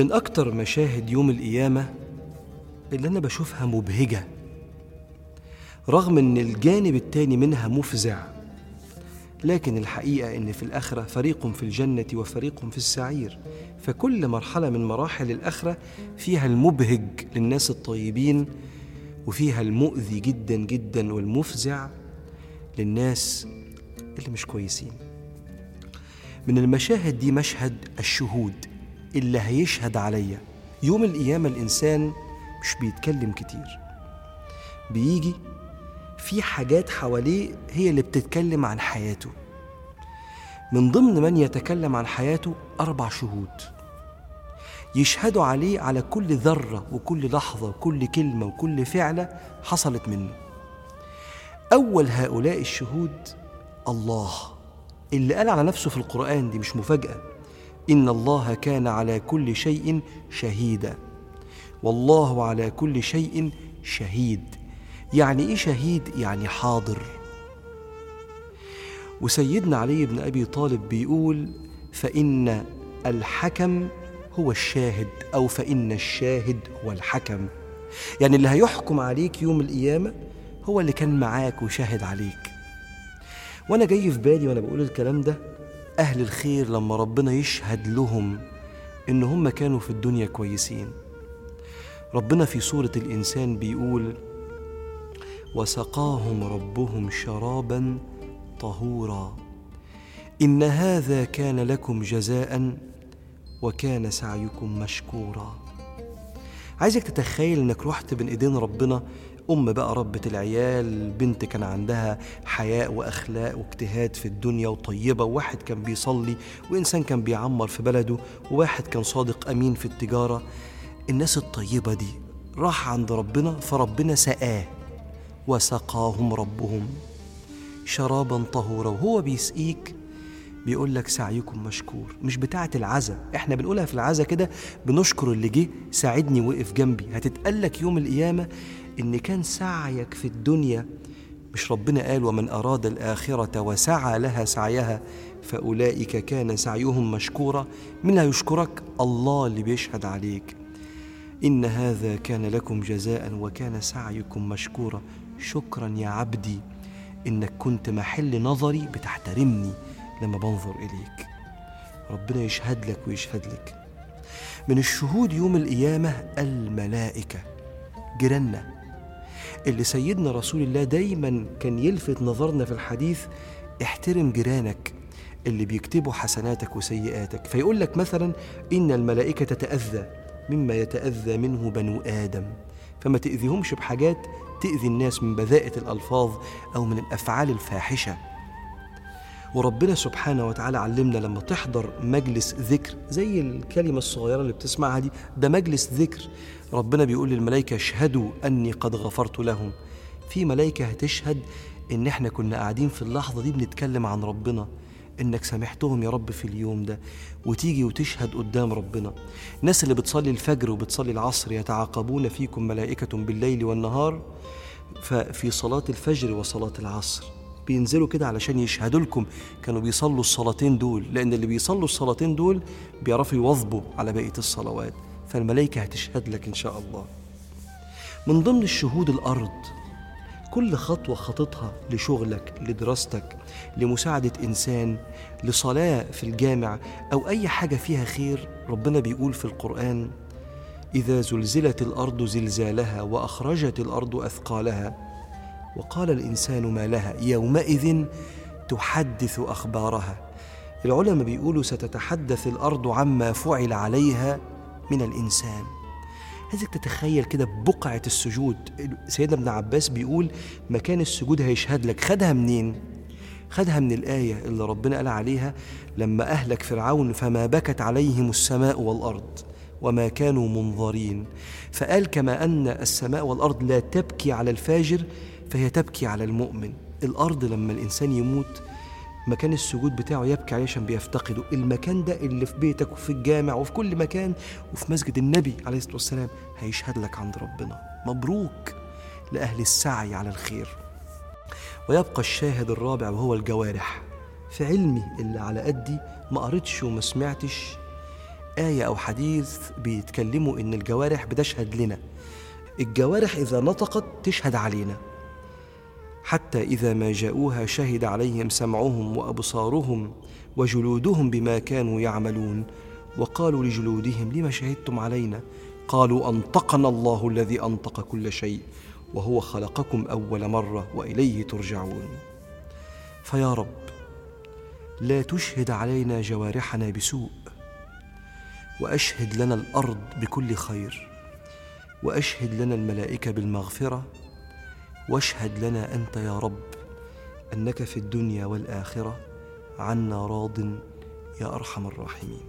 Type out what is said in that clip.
من أكتر مشاهد يوم القيامة اللي أنا بشوفها مبهجة رغم إن الجانب التاني منها مفزع لكن الحقيقة إن في الآخرة فريق في الجنة وفريق في السعير. فكل مرحلة من مراحل الآخرة فيها المبهج للناس الطيبين وفيها المؤذي جدا جدا والمفزع للناس اللي مش كويسين. من المشاهد دي مشهد الشهود. اللي هيشهد عليا. يوم القيامة الإنسان مش بيتكلم كتير. بيجي في حاجات حواليه هي اللي بتتكلم عن حياته. من ضمن من يتكلم عن حياته أربع شهود. يشهدوا عليه على كل ذرة وكل لحظة وكل كلمة وكل فعلة حصلت منه. أول هؤلاء الشهود الله. اللي قال على نفسه في القرآن دي مش مفاجأة. إن الله كان على كل شيء شهيدا. والله على كل شيء شهيد. يعني إيه شهيد؟ يعني حاضر. وسيدنا علي بن أبي طالب بيقول فإن الحكم هو الشاهد أو فإن الشاهد هو الحكم. يعني اللي هيحكم عليك يوم القيامة هو اللي كان معاك وشاهد عليك. وأنا جاي في بالي وأنا بقول الكلام ده أهل الخير لما ربنا يشهد لهم إن هم كانوا في الدنيا كويسين. ربنا في سورة الإنسان بيقول وسقاهم ربهم شرابا طهورا. إن هذا كان لكم جزاء وكان سعيكم مشكورا. عايزك تتخيل إنك رحت بين إيدين ربنا أم بقى ربة العيال بنت كان عندها حياء وأخلاق واجتهاد في الدنيا وطيبة وواحد كان بيصلي وإنسان كان بيعمر في بلده وواحد كان صادق أمين في التجارة. الناس الطيبة دي راح عند ربنا فربنا سقاه وسقاهم ربهم شرابا طهورا. وهو بيسقيك بيقول لك سعيكم مشكور مش بتاعة العزا. إحنا بنقولها في العزا كده بنشكر اللي جه ساعدني وقف جنبي. هتتقلك يوم القيامة إن كان سعيك في الدنيا مش ربنا قال ومن أراد الآخرة وسعى لها سعيها فأولئك كان سعيهم مشكورا. من هيشكرك؟ الله اللي بيشهد عليك. إن هذا كان لكم جزاء وكان سعيكم مشكورا. شكرا يا عبدي إنك كنت محل نظري بتحترمني. لما بنظر إليك. ربنا يشهد لك ويشهد لك. من الشهود يوم القيامة الملائكة جيراننا. اللي سيدنا رسول الله دايما كان يلفت نظرنا في الحديث احترم جيرانك اللي بيكتبوا حسناتك وسيئاتك. فيقول لك مثلا إن الملائكة تتأذى مما يتأذى منه بنو آدم. فما تأذيهمش بحاجات تأذي الناس من بذاءة الألفاظ أو من الأفعال الفاحشة. وربنا سبحانه وتعالى علمنا لما تحضر مجلس ذكر زي الكلمة الصغيرة اللي بتسمعها دي ده مجلس ذكر. ربنا بيقول للملائكة اشهدوا أني قد غفرت لهم في ملائكة هتشهد إن إحنا كنا قاعدين في اللحظة دي بنتكلم عن ربنا إنك سامحتهم يا رب في اليوم ده وتيجي وتشهد قدام ربنا. الناس اللي بتصلي الفجر وبتصلي العصر يتعاقبون فيكم ملائكة بالليل والنهار ففي صلاة الفجر وصلاة العصر. بينزلوا كده علشان يشهدوا لكم. كانوا بيصلوا الصلاتين دول لأن اللي بيصلوا الصلاتين دول بيعرفوا يواظبوا على بقية الصلوات. فالملائكة هتشهد لك إن شاء الله. من ضمن الشهود الأرض كل خطوة خطتها لشغلك لدراستك لمساعدة إنسان لصلاة في الجامع أو أي حاجة فيها خير ربنا بيقول في القرآن إذا زلزلت الأرض زلزالها وأخرجت الأرض أثقالها وقال الإنسان ما لها يومئذ تحدث أخبارها. العلماء بيقولوا ستتحدث الأرض عما فعل عليها من الإنسان. عايزك تتخيل كده بقعة السجود. سيدنا ابن عباس بيقول مكان السجود هيشهد لك. خدها منين؟ خدها من الآية اللي ربنا قال عليها لما أهلك فرعون فما بكت عليهم السماء والأرض وما كانوا منظرين. فقال كما أن السماء والأرض لا تبكي على الفاجر فهي تبكي على المؤمن. الأرض لما الإنسان يموت مكان السجود بتاعه يبكي عليه عشان بيفتقده. المكان ده اللي في بيتك وفي الجامع وفي كل مكان وفي مسجد النبي عليه الصلاة والسلام هيشهد لك عند ربنا. مبروك لأهل السعي على الخير. ويبقى الشاهد الرابع وهو الجوارح. في علمي اللي على قدي ما قريتش وما سمعتش آية أو حديث بيتكلموا إن الجوارح بتشهد لنا. الجوارح إذا نطقت تشهد علينا. حتى إذا ما جاءوها شهد عليهم سمعهم وأبصارهم وجلودهم بما كانوا يعملون وقالوا لجلودهم لم شهدتم علينا؟ قالوا أنطقنا الله الذي أنطق كل شيء وهو خلقكم أول مرة وإليه ترجعون. فيا رب لا تشهد علينا جوارحنا بسوء وأشهد لنا الأرض بكل خير وأشهد لنا الملائكة بالمغفرة واشهد لنا أنت يا رب أنك في الدنيا والآخرة عنا راض يا أرحم الراحمين.